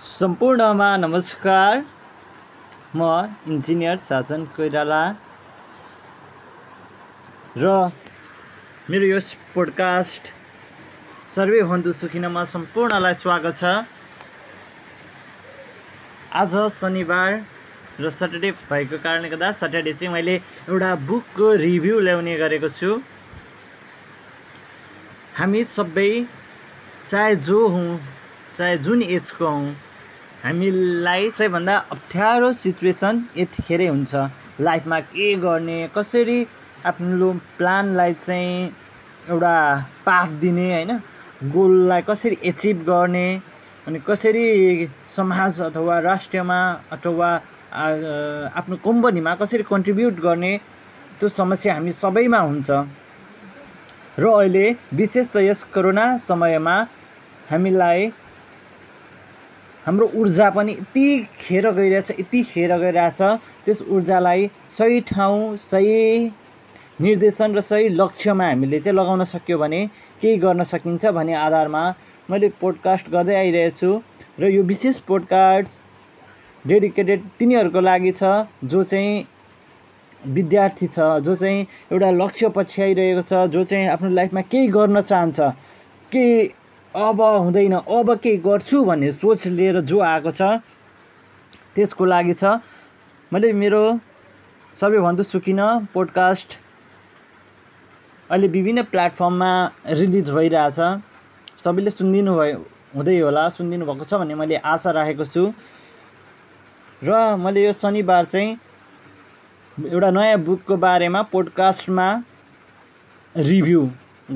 सम्पूर्णमा नमस्कार। म इन्जिनियर साजन कोइराला र मेरो यो पोडकास्ट सर्वे भन्तु सुखिनमा सम्पूर्णलाई स्वागत छ। आज शनिबार र सटरडे भएको कारणले गर्दा सटरडे चाहिँ मैले एउटा बुकको रिभ्यू ल्याउने गरेको छु। हामी सबै चाहे जो हौँ चाहे जुन एजको हौँ हामीलाई सबैभन्दा अप्ठ्यारो सिचुएसन यतिखेरै हुन्छ। लाइफमा के गर्ने कसरी आफ्नो प्लानलाई चाहिँ एउटा पाथ दिने होइन? गोललाई कसरी एचिभ गर्ने अनि कसरी समाज अथवा राष्ट्रमा अथवा आफ्नो कम्पनीमा कसरी कन्ट्रिब्युट गर्ने त्यो समस्या हामी सबैमा हुन्छ। र अहिले विशेष त यस कोरोना समयमा हामीलाई हाम्रो ऊर्जा पनि यति खेर गइरहेछ यति खेर गइरहेछ त्यस ऊर्जालाई सही ठाउँ सही निर्देशन र सही लक्ष्यमा हामीले चाहिँ लगाउन सक्यो भने केही गर्न सकिन्छ भन्ने आधारमा मैले पोडकास्ट गर्दै आइरहेछु र यो विशेष पोडकास्ट डेडिकेटेड तिनीहरूको लागि छ जो चाहिँ विद्यार्थी छ जो चाहिँ एउटा लक्ष्य पछ्याइरहेको छ जो चाहिँ आफ्नो लाइफमा केही गर्न चाहन्छ केही अब हुँदैन अब केही गर्छु भन्ने सोच लिएर जो आएको छ त्यसको लागि छ। मैले मेरो सबैभन्दा सुकिन पोडकास्ट अहिले विभिन्न प्लेटफर्ममा रिलिज भइरहेछ। सबैले सुनिदिनु भयो हुँदै होला सुनिदिनु भएको छ भन्ने मैले आशा राखेको छु। र मैले यो शनिबार चाहिँ एउटा नयाँ बुकको बारेमा पोडकास्टमा रिभ्यू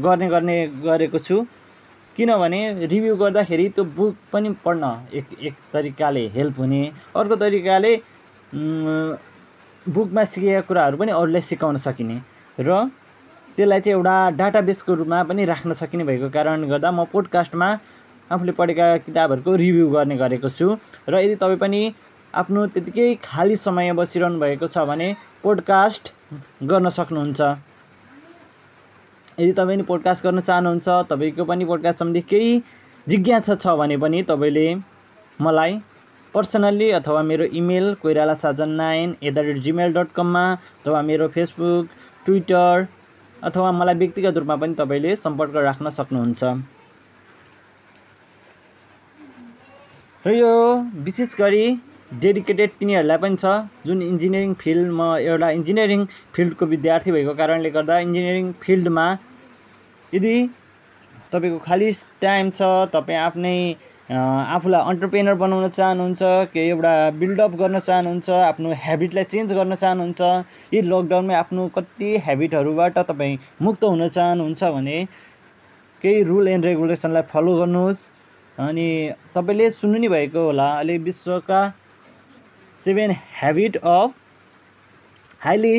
गर्ने गर्ने गरेको छु। किनभने रिभ्यू गर्दाखेरि त्यो बुक पनि पढ्न एक एक तरिकाले हेल्प हुने अर्को तरिकाले बुकमा सिकेका कुराहरू पनि अरूलाई सिकाउन सकिने र त्यसलाई चाहिँ एउटा डाटाबेसको रूपमा पनि राख्न सकिने भएको कारणले गर्दा म पोडकास्टमा आफूले पढेका किताबहरूको रिभ्यू गर्ने गरेको छु र यदि तपाईँ पनि आफ्नो त्यतिकै खाली समय बसिरहनु भएको छ भने पोडकास्ट गर्न सक्नुहुन्छ। यदि तपाईँ पनि पोडकास्ट गर्न चाहनुहुन्छ तपाईँको पनि पोडकास्ट सम्बन्धी केही जिज्ञासा छ भने पनि तपाईँले मलाई पर्सनल्ली अथवा मेरो email Koirala Sajan nine at the rate Gmail dot कममा अथवा मेरो फेसबुक ट्विटर अथवा मलाई व्यक्तिगत रूपमा पनि तपाईँले सम्पर्क राख्न सक्नुहुन्छ। र यो विशेष गरी डेडिकेटेड तिनीहरूलाई पनि छ। जुन इन्जिनियरिङ फिल्ड म एउटा इन्जिनियरिङ फिल्डको विद्यार्थी भएको कारणले गर्दा इन्जिनियरिङ फिल्डमा यदि तपाईँको खालि टाइम छ तपाईँ आफ्नै आफूलाई अन्टरप्रेनर बनाउन चाहनुहुन्छ कि एउटा बिल्डअप गर्न चाहनुहुन्छ आफ्नो हेबिटलाई चेन्ज गर्न चाहनुहुन्छ यी लकडाउनमै आफ्नो कति हेबिटहरूबाट तपाईँ मुक्त हुन चाहनुहुन्छ भने केही रुल एन्ड रेगुलेसनलाई फलो गर्नुहोस्। अनि तपाईँले सुन्नु नै भएको होला अहिले विश्वका seven habit of highly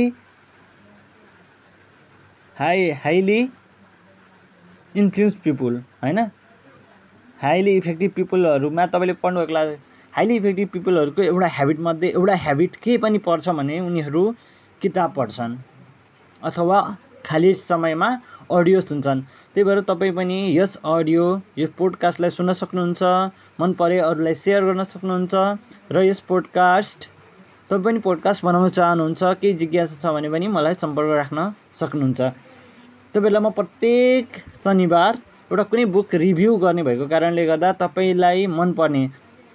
high highly influence people होइन? हाइली इफेक्टिभ पिपुलहरूमा तपाईँले पढ्नुभएको लागि हाइली इफेक्टिभ पिपुलहरूको एउटा ह्याबिटमध्ये एउटा ह्याबिट के पनि पर्छ भने उनीहरू किताब पढ्छन् अथवा खाली समयमा अडियो सुन्छन् त्यही भएर तपाईँ पनि यस अडियो यो पोडकास्टलाई सुन्न सक्नुहुन्छ मन परे अरूलाई सेयर गर्न सक्नुहुन्छ र यस पोडकास्ट तपाईँ पनि पोडकास्ट बनाउन चाहनुहुन्छ केही जिज्ञासा छ भने पनि मलाई सम्पर्क राख्न सक्नुहुन्छ। तपाईँलाई म प्रत्येक शनिबार एउटा कुनै बुक रिभ्यू गर्ने भएको कारणले गर्दा तपाईँलाई मनपर्ने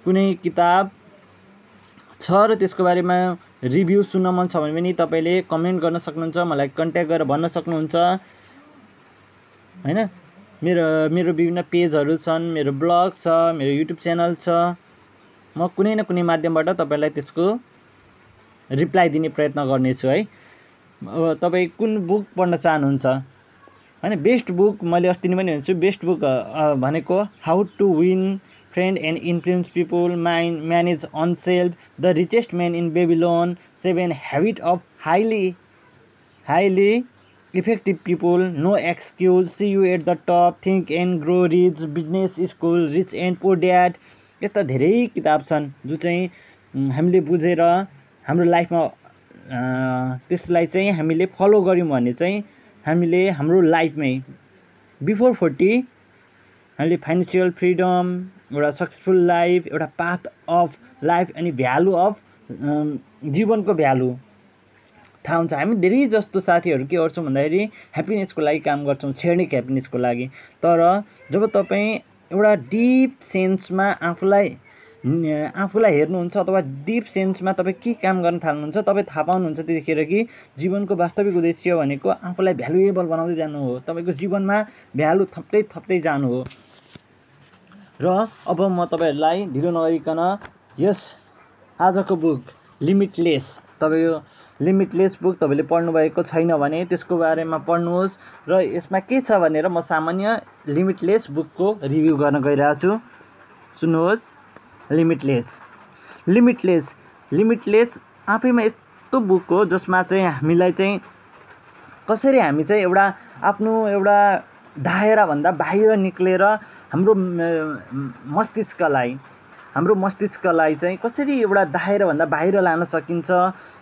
कुनै किताब छ र त्यसको बारेमा रिभ्यू सुन्न मन छ भने पनि तपाईँले कमेन्ट गर्न सक्नुहुन्छ मलाई कन्ट्याक्ट गरेर भन्न सक्नुहुन्छ। होइन? मेरो मेरो विभिन्न पेजहरू छन् मेरो ब्लग छ मेरो युट्युब च्यानल छ। म कुनै न कुनै माध्यमबाट तपाईँलाई त्यसको रिप्लाई दिने प्रयत्न गर्नेछु है। अब तपाईँ कुन बुक पढ्न चाहनुहुन्छ? होइन बेस्ट बुक मैले अस्ति नै पनि भन्छु बेस्ट बुक भनेको how to win friend and influence people mind manage on self the richest man in Babylon seven habit of highly highly effective people no excuse see you at the top think and grow rich business school rich and poor dad यस्ता धेरै किताब छन् जो चाहिँ हामीले बुझेर हाम्रो लाइफमा त्यसलाई चाहिँ हामीले फलो गऱ्यौँ भने चाहिँ हामीले हाम्रो लाइफमै बिफोर फोर्टी हामीले फाइनेन्सियल फ्रिडम एउटा सक्सेसफुल लाइफ एउटा पाथ अफ लाइफ अनि भ्यालु अफ जीवनको भ्यालु थाहा हुन्छ। हामी धेरै जस्तो साथीहरू के गर्छौँ भन्दाखेरि ह्याप्पिनेसको लागि काम गर्छौँ क्षणिक ह्याप्पिनेसको लागि। तर जब तपाईँ एउटा डिप सेन्समा आफूलाई आफूलाई हेर्नुहुन्छ अथवा डिप सेन्समा तपाईँ के काम गर्न थाल्नुहुन्छ तपाईँ थाहा पाउनुहुन्छ त्यतिखेर कि जीवनको वास्तविक उद्देश्य भनेको आफूलाई भ्यालुएबल बनाउँदै जानु हो। तपाईँको जीवनमा भ्यालु थप्दै थप्दै जानु हो। र अब म तपाईँहरूलाई ढिलो नगरिकन यस आजको बुक लिमिटलेस तपाईँको लिमिटलेस बुक तपाईँले पढ्नुभएको छैन भने त्यसको बारेमा पढ्नुहोस् र यसमा के छ भनेर म सामान्य लिमिटलेस बुकको रिभ्यू गर्न गइरहेको छु। सुन्नुहोस्। लिमिटलेस लिमिटलेस लिमिटलेस आफैमा यस्तो बुक हो जसमा चाहिँ हामीलाई चाहिँ कसरी हामी चाहिँ एउटा आफ्नो एउटा दायराभन्दा बाहिर निक्लेर हाम्रो मस्तिष्कलाई हाम्रो मस्तिष्कलाई चाहिँ कसरी एउटा दायराभन्दा बाहिर लान सकिन्छ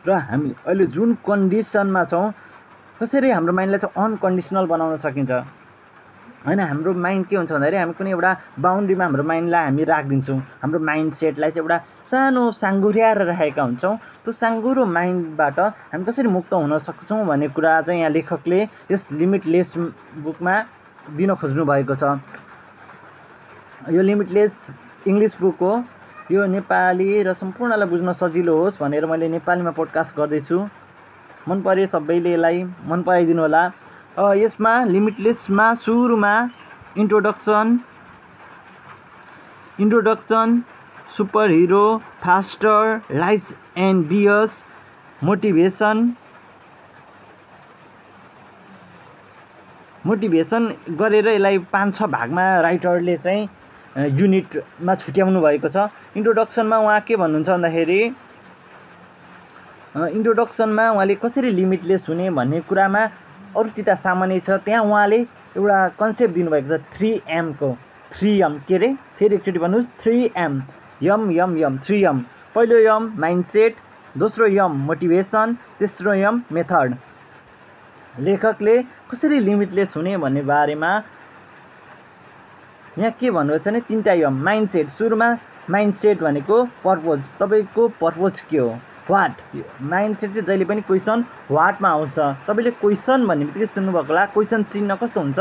र हामी अहिले जुन कन्डिसनमा छौँ कसरी हाम्रो माइन्डलाई चाहिँ अनकन्डिसनल बनाउन सकिन्छ? होइन हाम्रो माइन्ड के हुन्छ भन्दाखेरि हामी कुनै एउटा बााउन्ड्रीमा हाम्रो माइन्डलाई हामी राखिदिन्छौँ। हाम्रो माइन्ड सेटलाई चाहिँ एउटा सानो साङ्गुर्याएर राखेका हुन्छौँ। त्यो साङ्गुरो माइन्डबाट हामी कसरी मुक्त हुन सक्छौँ भन्ने कुरा चाहिँ यहाँ लेखकले यस लिमिटलेस बुकमा दिन खोज्नु भएको छ। यो लिमिटलेस इङ्ग्लिस बुक हो। यो नेपाली र सम्पूर्णलाई बुझ्न सजिलो होस् भनेर मैले नेपालीमा पोडकास्ट गर्दैछु। मन परे सबैले यसलाई मन पराइदिनु होला। यसमा लिमिटलेसमा सुरुमा introduction introduction super hero faster lies and beers motivation motivation गरेर यसलाई पाँच छ भागमा राइटरले चाहिँ युनिटमा छुट्याउनु भएको छ। इन्ट्रोडक्सनमा उहाँ के भन्नुहुन्छ भन्दाखेरि इन्ट्रोडक्सनमा उहाँले कसरी लिमिटलेस हुने भन्ने कुरामा अरूसित सामान्य छ। त्यहाँ उहाँले एउटा कन्सेप्ट दिनुभएको छ थ्री एमको थ्री एम के अरे फेरि एकचोटि भन्नुहोस्। थ्री एम यम यम यम। थ्री एम पहिलो यम माइन्डसेट दोस्रो यम मोटिभेसन तेस्रो यम मेथड लेखकले कसरी लिमिटलेस हुने भन्ने बारेमा यहाँ के भन्नुभएको छ भने तिनवटा यो माइन्ड सेट सुरुमा माइन्ड सेट भनेको पर्पोज तपाईँको पर्पोज के हो? वाट माइन्ड सेट चाहिँ जहिले पनि क्वेसन वाटमा आउँछ। तपाईँले क्वेसन भन्ने बित्तिकै सुन्नुभएको होला। क्वेसन चिन्ह कस्तो हुन्छ?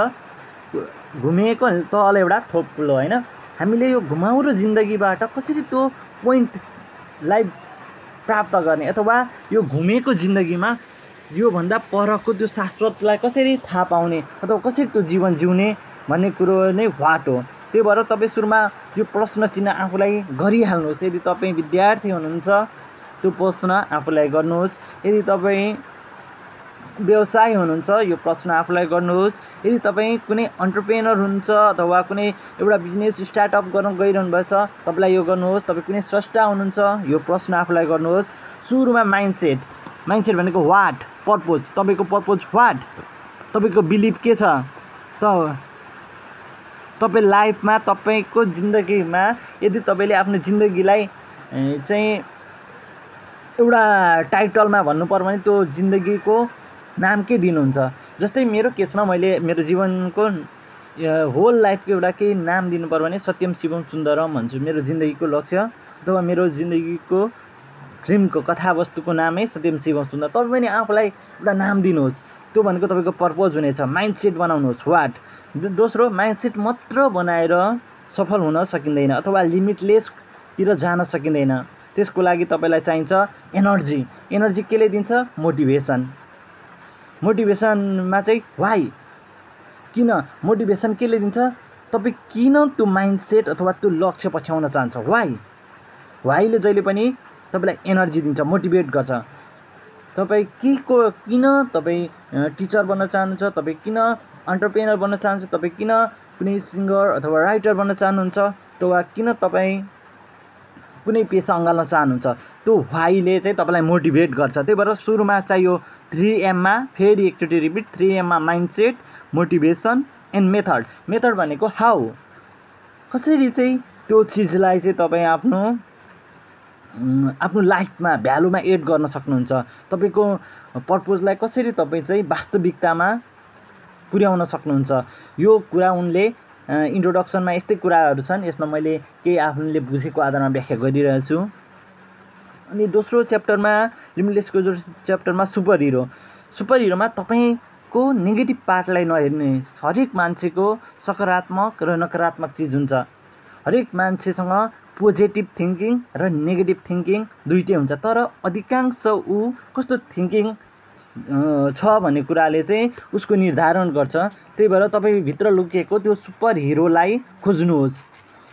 घुमेको तल एउटा थोप्लो होइन? हामीले यो घुमाउरो जिन्दगीबाट कसरी त्यो पोइन्टलाई प्राप्त गर्ने अथवा यो घुमेको जिन्दगीमा योभन्दा परको त्यो शाश्वतलाई कसरी थाहा पाउने अथवा कसरी त्यो जीवन जिउने भन्ने कुरो नै वाट हो। त्यही भएर तपाईँ सुरुमा यो प्रश्न चिन्ह आफूलाई गरिहाल्नुहोस्। यदि तपाईँ विद्यार्थी हुनुहुन्छ त्यो प्रश्न आफूलाई गर्नुहोस्। यदि तपाईँ व्यवसाय हुनुहुन्छ यो प्रश्न आफूलाई गर्नुहोस्। यदि तपाईँ कुनै अन्टरप्रेनर हुनुहुन्छ अथवा कुनै एउटा बिजनेस स्टार्टअप गर्न गइरहनु भएको छ तपाईँलाई यो गर्नुहोस्। तपाईँ कुनै स्रष्टा हुनुहुन्छ यो प्रश्न आफूलाई गर्नुहोस्। सुरुमा माइन्डसेट माइन्डसेट भनेको वाट पर्पोज तपाईँको पर्पोज वाट तपाईँको बिलिभ के छ? त तपाईँ लाइफमा तपाईँको जिन्दगीमा यदि तपाईँले आफ्नो जिन्दगीलाई चाहिँ एउटा टाइटलमा भन्नुपऱ्यो भने त्यो जिन्दगीको नाम के दिनुहुन्छ? जस्तै मेरो केसमा मैले मेरो जीवनको होल लाइफको एउटा केही नाम दिनुपऱ्यो भने सत्यम शिवम सुन्दरम भन्छु। मेरो जिन्दगीको लक्ष्य अथवा मेरो जिन्दगीको ड्रिमको कथावस्तुको नामै सत्यम शिवम सुन्दर तपाईँ पनि आफूलाई एउटा नाम दिनुहोस्। त्यो भनेको तपाईँको पर्पोज हुनेछ। माइन्ड सेट बनाउनुहोस् वाट दोस्रो माइन्डसेट मात्र बनाएर सफल हुन सकिँदैन अथवा लिमिटलेसतिर जान सकिँदैन। त्यसको लागि तपाईँलाई चाहिन्छ एनर्जी एनर्जी केले दिन्छ? मोटिभेसन मोटिभेसनमा चाहिँ वाइ किन? मोटिभेसन केले दिन्छ? तपाईँ किन त्यो माइन्डसेट अथवा त्यो लक्ष्य पछ्याउन चाहन्छ? वाइ वाइले जहिले पनि तपाईँलाई एनर्जी दिन्छ मोटिभेट गर्छ। तपाईँ के को किन तपाईँ टिचर बन्न चाहनुहुन्छ तपाईँ किन अन्टरप्रेनर बन्न चाहनुहुन्छ तपाईँ किन कुनै सिङ्गर अथवा राइटर बन्न चाहनुहुन्छ अथवा किन तपाईँ कुनै पेसा अँगाल्न चाहनुहुन्छ त्यो वाइले चाहिँ तपाईँलाई मोटिभेट गर्छ। त्यही भएर सुरुमा चाहिँ यो थ्री एममा फेरि एकचोटि repeat three एममा mindset motivation and method method भनेको हाउ कसरी चाहिँ त्यो चिजलाई चाहिँ तपाईँ आफ्नो आफ्नो लाइफमा भ्यालुमा एड गर्न सक्नुहुन्छ। तपाईँको पर्पोजलाई कसरी तपाईँ चाहिँ वास्तविकतामा पुर्याउन सक्नुहुन्छ? यो कुरा उनले इन्ट्रोडक्सनमा यस्तै कुराहरू छन् यसमा मैले केही आफूले बुझेको आधारमा व्याख्या गरिरहेको छु। अनि दोस्रो च्याप्टरमा लिमिटलेसको जो च्याप्टरमा सुपर हिरो सुपर हिरोमा तपाईँको नेगेटिभ पार्टलाई नहेर्ने हरेक मान्छेको सकारात्मक र नकारात्मक चिज हुन्छ। हरेक मान्छेसँग पोजिटिभ थिङ्किङ र नेगेटिभ थिङ्किङ दुइटै हुन्छ। तर अधिकांश ऊ कस्तो थिङ्किङ छ भन्ने कुराले चाहिँ उसको निर्धारण गर्छ। त्यही भएर तपाईँभित्र लुकेको त्यो सुपर हिरोलाई खोज्नुहोस्।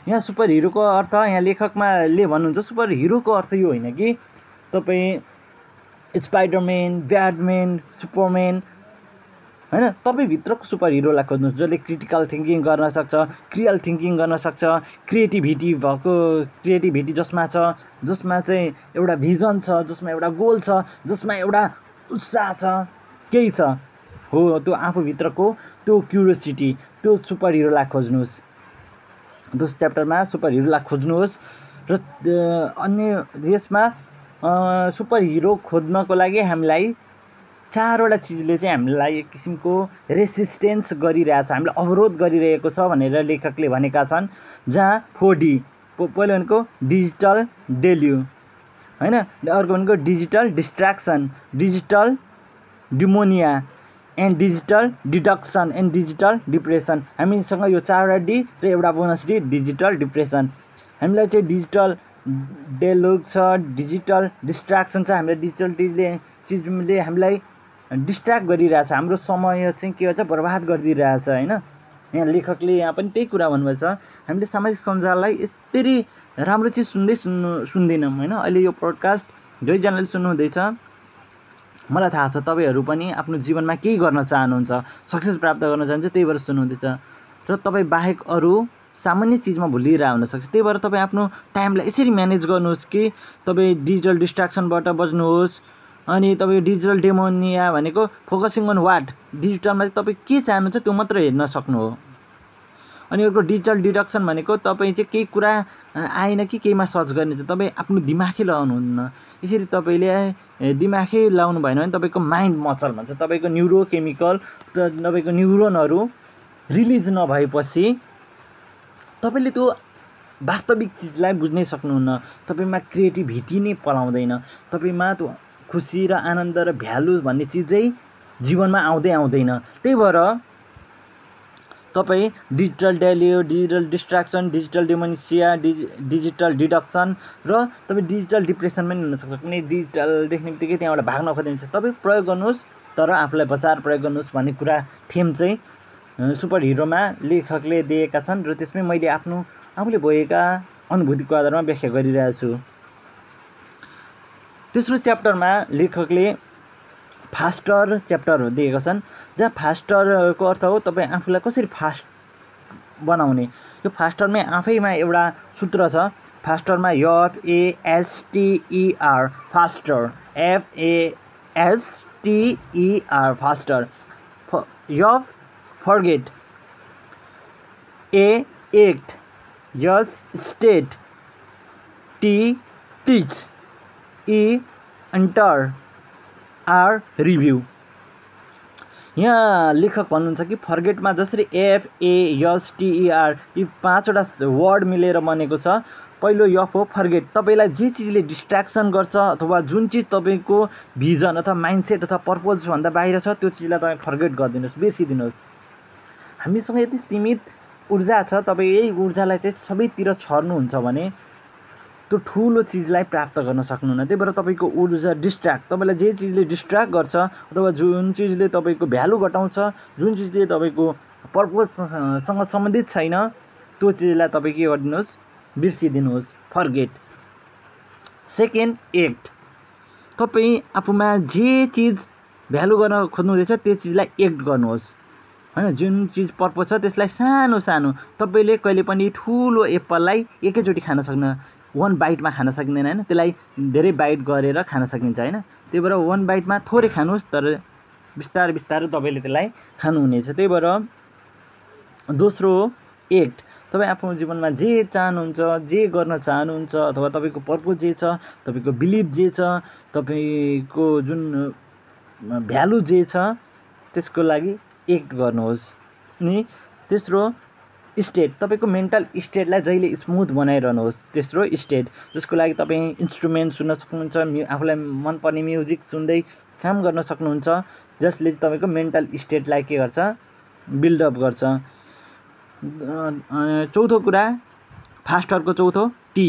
यहाँ सुपर हिरोको अर्थ यहाँ लेखकमा ले भन्नुहुन्छ सुपर हिरोको अर्थ यो होइन कि तपाईँ स्पाइडरम्यान ब्याडम्यान सुपरम्यान होइन? तपाईँभित्रको सुपर हिरोलाई खोज्नुहोस् जसले क्रिटिकल थिङ्किङ गर्न सक्छ क्रियल थिङ्किङ गर्न सक्छ क्रिएटिभिटी भएको क्रिएटिभिटी जसमा छ जसमा चाहिँ एउटा भिजन छ जसमा एउटा गोल छ जसमा एउटा उत्साह छ केही छ? हो त्यो आफूभित्रको त्यो क्युरियोसिटी त्यो सुपर हिरोलाई खोज्नुहोस्। दोस्रो च्याप्टरमा सुपर हिरोलाई खोज्नुहोस् र अन्य यसमा सुपर हिरो खोज्नको लागि हामीलाई चारवटा चिजले चाहिँ हामीलाई एक किसिमको रेसिस्टेन्स गरिरहेछ हामीलाई अवरोध गरिरहेको छ भनेर लेखकले भनेका छन् जहाँ फोर डी पहिलो भनेको डिजिटल डेल्यु होइन? अर्को भनेको digital distraction digital dementia and digital deduction and digital depression. हामीसँग यो चारवटा डी र एउटा बोनस डी डिजिटल डिप्रेसन। हामीलाई चाहिँ डिजिटल डेलुक छ डिजिटल डिस्ट्र्याक्सन छ। हामीलाई डिजिटल डिजले चिजले हामीलाई डिस्ट्र्याक्ट गरिरहेछ. हाम्रो समय चाहिँ के भन्छ बर्बाद गरिदिइरहेछ होइन? यहाँ लेखकले यहाँ पनि त्यही कुरा भन्नुभएको छ हामीले सामाजिक सञ्जाललाई यसरी राम्रो चिज सुन्दै सुन्नु सुन्दैनौँ होइन? अहिले यो पोडकास्ट दुईजनाले सुन्नुहुँदैछ। मलाई थाहा छ तपाईँहरू पनि आफ्नो जीवनमा केही गर्न चाहनुहुन्छ सक्सेस प्राप्त गर्न चाहनुहुन्छ त्यही भएर सुन्नुहुँदैछ। र तपाईँ बाहेक अरू सामान्य चिजमा भुलिरहेको हुनसक्छ। त्यही भएर तपाईँ आफ्नो टाइमलाई यसरी म्यानेज गर्नुहोस् कि तपाईँ डिजिटल डिस्ट्राक्सनबाट बच्नुहोस् अनि तपाईँ डिजिटल डेमोनिया भनेको फोकसिङ अन वाट डिजिटलमा चाहिँ तपाईँ के चाहनुहुन्छ त्यो मात्र हेर्न सक्नु हो। अनि अर्को डिजिटल डिडक्सन भनेको तपाईँ चाहिँ केही कुरा आएन कि केहीमा सर्च गर्ने चाहिँ तपाईँ आफ्नो दिमागै लगाउनुहुन्न। यसरी तपाईँले दिमागै लगाउनु भएन भने तपाईँको माइन्ड मसल भन्छ। तपाईँको न्युरो केमिकल तपाईँको न्युरोनहरू रिलिज नभएपछि तपाईँले त्यो वास्तविक चिजलाई बुझ्नै सक्नुहुन्न। तपाईँमा क्रिएटिभिटी नै पलाउँदैन। तपाईँमा त्यो खुसी र आनन्द र भ्यालु भन्ने चिजै जीवनमा आउँदै आउँदैन। त्यही भएर तपाईँ digital deluge digital distraction digital dementia digi digital deduction र तपाईँ डिजिटल डिप्रेसन पनि हुनसक्छ कुनै डिजिटल देख्ने बित्तिकै त्यहाँबाट भाग्न खोजिन्छ तपाईँ प्रयोग गर्नुहोस् तर आफूलाई बचाएर प्रयोग गर्नुहोस् भन्ने कुरा थेम चाहिँ सुपर हिरोमा लेखकले दिएका छन् र त्यसमै मैले आफ्नो आफूले भएका अनुभूतिको आधारमा व्याख्या गरिरहेको छु तेस्रो च्याप्टरमा लेखकले फास्टर च्याप्टर दिएका छन् जहाँ फास्टरको अर्थ हो तपाईँ आफूलाई कसरी फास्ट बनाउने। यो फास्टरमै आफैमा एउटा सूत्र छ फास्टरमा F A S T E R faster. F A S T E R faster. F forget. A act. S state. T teach. E enter R review. यहाँ लेखक भन्नुहुन्छ कि फर्गेटमा जसरी एफएएसटिइआर यी पाँचवटा वर्ड मिलेर बनेको छ। पहिलो यफ हो फर्गेट। तपाईँलाई जे चिजले डिस्ट्र्याक्सन गर्छ अथवा जुन चिज तपाईँको भिजन अथवा माइन्डसेट अथवा पर्पोजभन्दा बाहिर छ त्यो चिजलाई तपाईँ फर्गेट गरिदिनुहोस् बिर्सिदिनुहोस्। हामीसँग यति सीमित ऊर्जा छ तपाईँ यही ऊर्जालाई चाहिँ सबैतिर छर्नुहुन्छ भने त्यो ठुलो चिजलाई प्राप्त गर्न सक्नुहुन्न। त्यही भएर तपाईँको ऊर्जा डिस्ट्र्याक्ट तपाईँलाई जे चिजले डिस्ट्र्याक्ट गर्छ अथवा जुन चिजले तपाईँको भ्यालु घटाउँछ जुन चिजले तपाईँको पर्पोजसँग सम्बन्धित छैन त्यो चिजलाई तपाईँ के गरिदिनुहोस् बिर्सिदिनुहोस्। फर्गेट सेकेन्ड एक्ट तपाईँ आफूमा जे चिज भ्यालु गर्न खोज्नुहुँदैछ त्यो चिजलाई एक्ट गर्नुहोस्। होइन जुन चिज पर्पोज छ त्यसलाई सानो सानो तपाईँले कहिले पनि ठुलो एप्पललाई एकैचोटि खान सक्नु वान बाइटमा खान सकिँदैन होइन? त्यसलाई धेरै बाइट गरेर खान सकिन्छ होइन? त्यही भएर वान बाइटमा थोरै खानुहोस् तर बिस्तारै बिस्तारै तपाईँले त्यसलाई खानुहुनेछ। त्यही भएर दोस्रो एक्ट तपाईँ आफ्नो जीवनमा जे चाहनुहुन्छ जे गर्न चाहनुहुन्छ अथवा तपाईँको पर्पोज जे छ तपाईँको बिलिभ जे छ तपाईँको जुन भ्यालु जे छ त्यसको लागि एक्ट गर्नुहोस्। अनि तेस्रो स्टेट तपाईँको मेन्टल स्टेटलाई जहिले स्मुथ बनाइरहनुहोस् तेस्रो स्टेट जसको लागि तपाईँ इन्स्ट्रुमेन्ट सुन्न सक्नुहुन्छ म्यु आफूलाई मनपर्ने म्युजिक सुन्दै काम गर्न सक्नुहुन्छ जसले तपाईँको मेन्टल स्टेटलाई के गर्छ? बिल्डअप गर्छ। चौथो कुरा फास्टरको चौथो टी।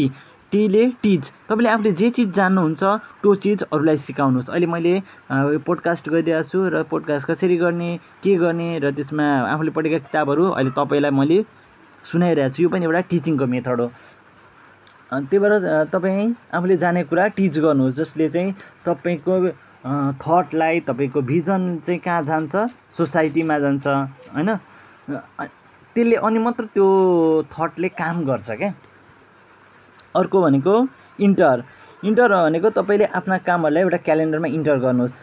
टीले टिच तपाईँले आफूले जे चिज जान्नुहुन्छ त्यो चिज अरूलाई सिकाउनुहोस्। अहिले मैले पोडकास्ट गरिरहेको छु र पोडकास्ट कसरी गर्ने के गर्ने र त्यसमा आफूले पढेका किताबहरू अहिले तपाईँलाई मैले सुनाइरहेको छु। यो पनि एउटा टिचिङको मेथड हो। त्यही भएर तपाईँ आफूले जाने कुरा टिच गर्नुहोस् जसले चाहिँ तपाईँको थटलाई तपाईँको भिजन चाहिँ कहाँ जान्छ? सोसाइटीमा जान्छ होइन? त्यसले अनि मात्र त्यो थटले काम गर्छ क्या। अर्को भनेको इन्टर। इन्टर भनेको तपाईँले आफ्ना कामहरूलाई एउटा क्यालेन्डरमा इन्टर गर्नुहोस्।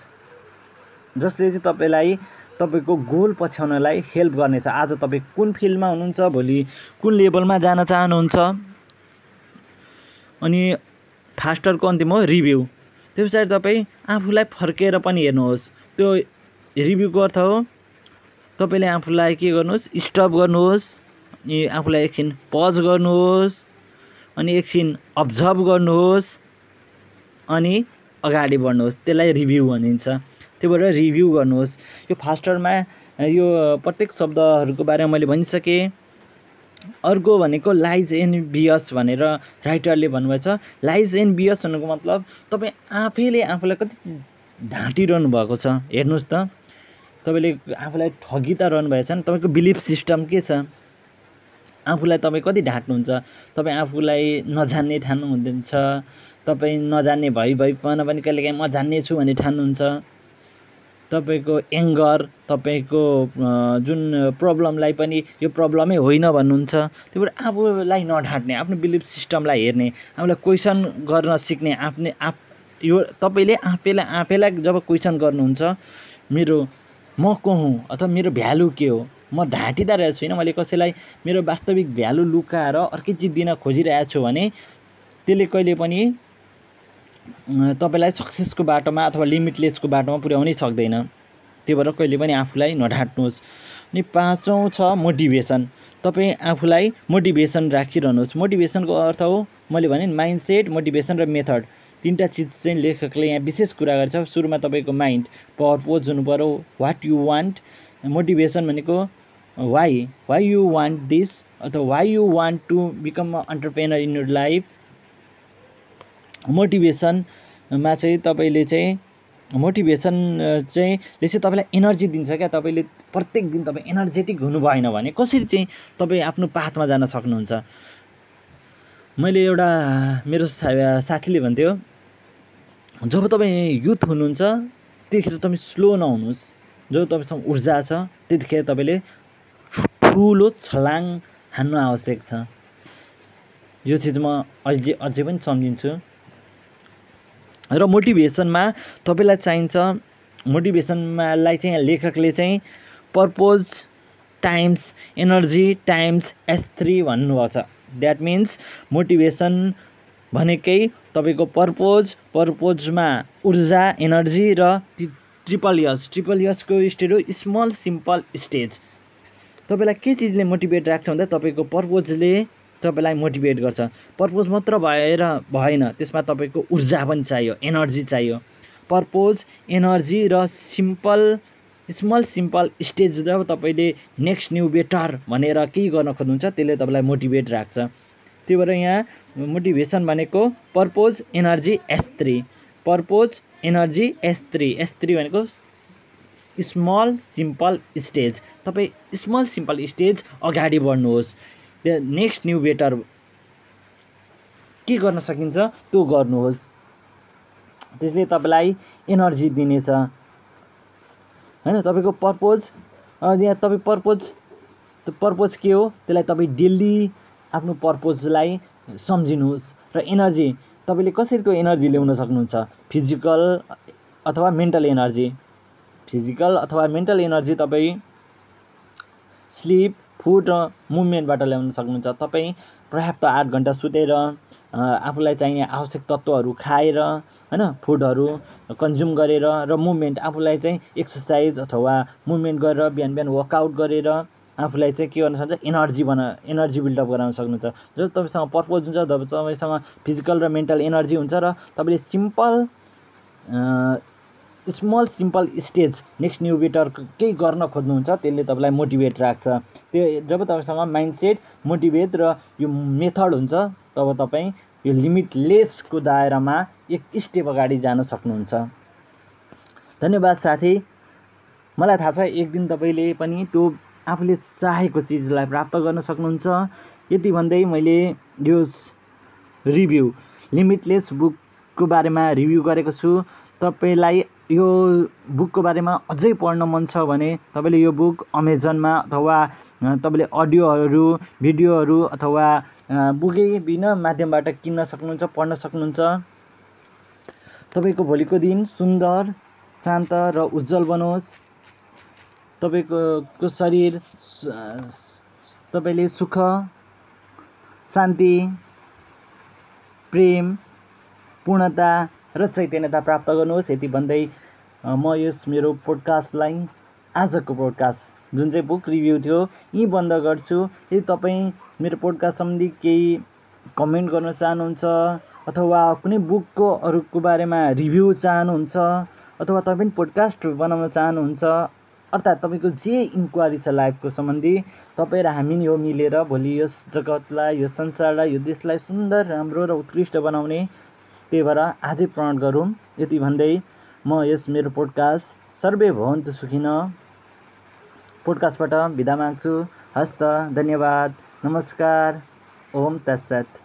जसले चाहिँ तपाईँलाई तपाईँको गोल पछ्याउनलाई हेल्प गर्नेछ। आज तपाईँ कुन फिल्डमा हुनुहुन्छ भोलि कुन लेभलमा जान चाहनुहुन्छ? अनि फास्टरको अन्तिम हो रिभ्यू। त्यो पछाडि तपाईँ आफूलाई फर्केर पनि हेर्नुहोस्। त्यो रिभ्यूको अर्थ हो तपाईँले आफूलाई के गर्नुहोस्? स्टप गर्नुहोस् अनि आफूलाई एकछिन पज गर्नुहोस् अनि एकछिन अब्जर्भ गर्नुहोस् अनि अगाडि बढ्नुहोस् त्यसलाई रिभ्यू भनिन्छ। त्यही भएर रिभ्यू गर्नुहोस्। यो फास्टरमा यो प्रत्येक शब्दहरूको बारेमा मैले भनिसकेँ। अर्को भनेको लाइज एन्ड बियस भनेर राइटरले भन्नुभएको छ। लाइज एन्ड बियस भन्नुको मतलब तपाईँ आफैले आफूलाई कति ढाँटिरहनु भएको छ। हेर्नुहोस् त। तपाईँले आफूलाई ठगी त रहनु भएको छ नि तपाईँको बिलिफ सिस्टम के छ? आफूलाई तपाईँ कति ढाँट्नुहुन्छ? तपाईँ आफूलाई नजान्ने ठान्नु हुँदैछ तपाईँ नजान्ने भइ भइकन पनि कहिलेकाहीँ म जान्ने छु भन्ने ठान्नुहुन्छ। तपाईँको एङ्गर तपाईँको जुन प्रब्लमलाई पनि यो प्रब्लमै होइन भन्नुहुन्छ। त्यही भएर आफूलाई नढाँट्ने आफ्नो बिलिफ सिस्टमलाई हेर्ने आफूलाई क्वेसन गर्न सिक्ने आफ्नै आफ यो तपाईँले आफैलाई आफैलाई जब क्वेसन गर्नुहुन्छ मेरो म को हुँ अथवा मेरो भ्यालु के हो? म ढाँटिँदा रहेको छुइनँ मैले कसैलाई मेरो वास्तविक भ्यालु लुकाएर अर्कै चिज दिन खोजिरहेको छु भने त्यसले कहिले पनि तपाईँलाई सक्सेसको बाटोमा अथवा लिमिटलेसको बाटोमा पुर्याउनै सक्दैन। त्यही भएर कहिले पनि आफूलाई नढाँट्नुहोस्। अनि पाँचौँ छ मोटिभेसन तपाईँ आफूलाई मोटिभेसन राखिरहनुहोस्। मोटिभेसनको अर्थ हो मैले भने नि माइन्ड सेट मोटिभेसन र मेथड तिनवटा चिज चाहिँ लेखकले यहाँ विशेष कुरा गर्छ। सुरुमा तपाईँको माइन्ड पर्पोज हुनु पऱ्यो वाट यु वान्ट मोटिभेसन भनेको why why you want this अथवा why you want to become a entrepreneur in your life मोटिभेसनमा चाहिँ तपाईँले चाहिँ मोटिभेसन चाहिँ ले चाहिँ तपाईँलाई एनर्जी दिन्छ क्या? तपाईँले प्रत्येक दिन तपाईँ एनर्जेटिक हुनु भएन भने कसरी चाहिँ तपाईँ आफ्नो पाथमा जान सक्नुहुन्छ? मैले एउटा मेरो सा साथीले भन्थ्यो जब तपाईँ युथ हुनुहुन्छ त्यतिखेर तपाईँ स्लो नहुनुहोस्। जब तपाईँसँग ऊर्जा छ त्यतिखेर तपाईँले ठुलो छलाङ हान्नु आवश्यक छ। यो चिज म अहिले अझै पनि सम्झिन्छु। र मोटिभेसनमा तपाईँलाई चाहिन्छ मोटिभेसनमालाई चाहिँ लेखकले चाहिँ purpose times energy times S three भन्नुभएको छ। द्याट मिन्स मोटिभेसन भनेकै तपाईँको पर्पोज पर्पोजमा ऊर्जा एनर्जी र ट्रिपल यस ट्रिपल यसको स्टेज हो स्मल सिम्पल स्टेज तपाईँलाई के चिजले मोटिभेट राख्छ भन्दा तपाईँको पर्पोजले तपाईँलाई मोटिभेट गर्छ। पर्पोज मात्र भएर भएन त्यसमा तपाईँको ऊर्जा पनि चाहियो एनर्जी चाहियो। पर्पोज एनर्जी र सिम्पल स्मल सिम्पल स्टेज जब तपाईँले नेक्स्ट न्यू बेटर भनेर केही गर्न खोज्नुहुन्छ त्यसले तपाईँलाई मोटिभेट राख्छ। त्यही भएर यहाँ मोटिभेसन भनेको purpose energy S three purpose energy S three S three भनेको स्मल सिम्पल स्टेज तपाईँ स्मल सिम्पल स्टेज अगाडि बढ्नुहोस्। नेक्स्ट न्यू बेटर के गर्न सकिन्छ? त्यो गर्नुहोस्। त्यसले तपाईँलाई एनर्जी दिनेछ। होइन तपाईँको पर्पोज यहाँ तपाईँ पर्पोज त्यो पर्पोज के हो? त्यसलाई तपाईँ डेली आफ्नो पर्पोजलाई सम्झिनुहोस् र एनर्जी तपाईँले कसरी त्यो एनर्जी ल्याउन सक्नुहुन्छ? फिजिकल अथवा मेन्टल एनर्जी फिजिकल अथवा मेन्टल एनर्जी तपाईँ स्लिप फुड र मुभमेन्टबाट ल्याउन सक्नुहुन्छ। तपाईँ पर्याप्त आठ घन्टा सुतेर आफूलाई चाहिने आवश्यक तत्त्वहरू खाएर होइन फुडहरू कन्ज्युम गरेर र मुभमेन्ट आफूलाई चाहिँ एक्सर्साइज अथवा मुभमेन्ट गरेर बिहान बिहान वर्कआउट गरेर आफूलाई चाहिँ के गर्न सक्छ एनर्जी बना एनर्जी बिल्डअप गराउन सक्नुहुन्छ। जब तपाईँसँग पर्पज हुन्छ तपाईँसँग फिजिकल र मेन्टल एनर्जी हुन्छ र तपाईँले simple small simple stage next new better केही गर्न खोज्नुहुन्छ त्यसले तपाईँलाई मोटिभेट राख्छ। त्यो जब तपाईँसँग माइन्डसेट मोटिभेट र यो मेथड हुन्छ तब तपाईँ यो लिमिटलेसको दायरामा एक स्टेप अगाडि जान सक्नुहुन्छ। धन्यवाद साथी। मलाई थाहा छ एक दिन तपाईँले पनि त्यो आफूले चाहेको चिजलाई प्राप्त गर्न सक्नुहुन्छ। यति भन्दै मैले यो रिभ्यू लिमिटलेस बुकको बारेमा रिभ्यू गरेको छु। तपाईँलाई यो बुकको बारेमा अझै पढ्न मन छ भने तपाईँले यो बुक अमेजनमा अथवा तपाईँले अडियोहरू भिडियोहरू अथवा बुकै बिन माध्यमबाट किन्न सक्नुहुन्छ पढ्न सक्नुहुन्छ। तपाईँको भोलिको दिन सुन्दर शान्त र उज्जवल बनोस्। तपाईँको शरीर तपाईँले सुख शान्ति प्रेम पूर्णता र चैतन्यता प्राप्त गर्नुहोस्। यति भन्दै म यस मेरो पोडकास्टलाई आजको पोडकास्ट जुन चाहिँ बुक रिभ्यू थियो यहीँ बन्द गर्छु। यदि तपाईँ मेरो पोडकास्ट सम्बन्धी केही कमेन्ट गर्न चाहनुहुन्छ अथवा कुनै बुकको अरूको बारेमा रिभ्यू चाहनुहुन्छ अथवा तपाईँ पनि पोडकास्ट बनाउन चाहनुहुन्छ अर्थात् तपाईँको जे इन्क्वायरी छ लाइफको सम्बन्धी तपाईँ र हामी यो मिलेर भोलि यस जगतलाई यस संसारलाई यो देशलाई सुन्दर राम्रो र उत्कृष्ट बनाउने त्यही भएर आजै प्रण गरौँ। यति भन्दै म यस मेरो पोडकास्ट सर्वे भवन्तु सुखिन। पोडकास्टबाट बिदा माग्छु। हस्त धन्यवाद। नमस्कार। ओम तत्सत।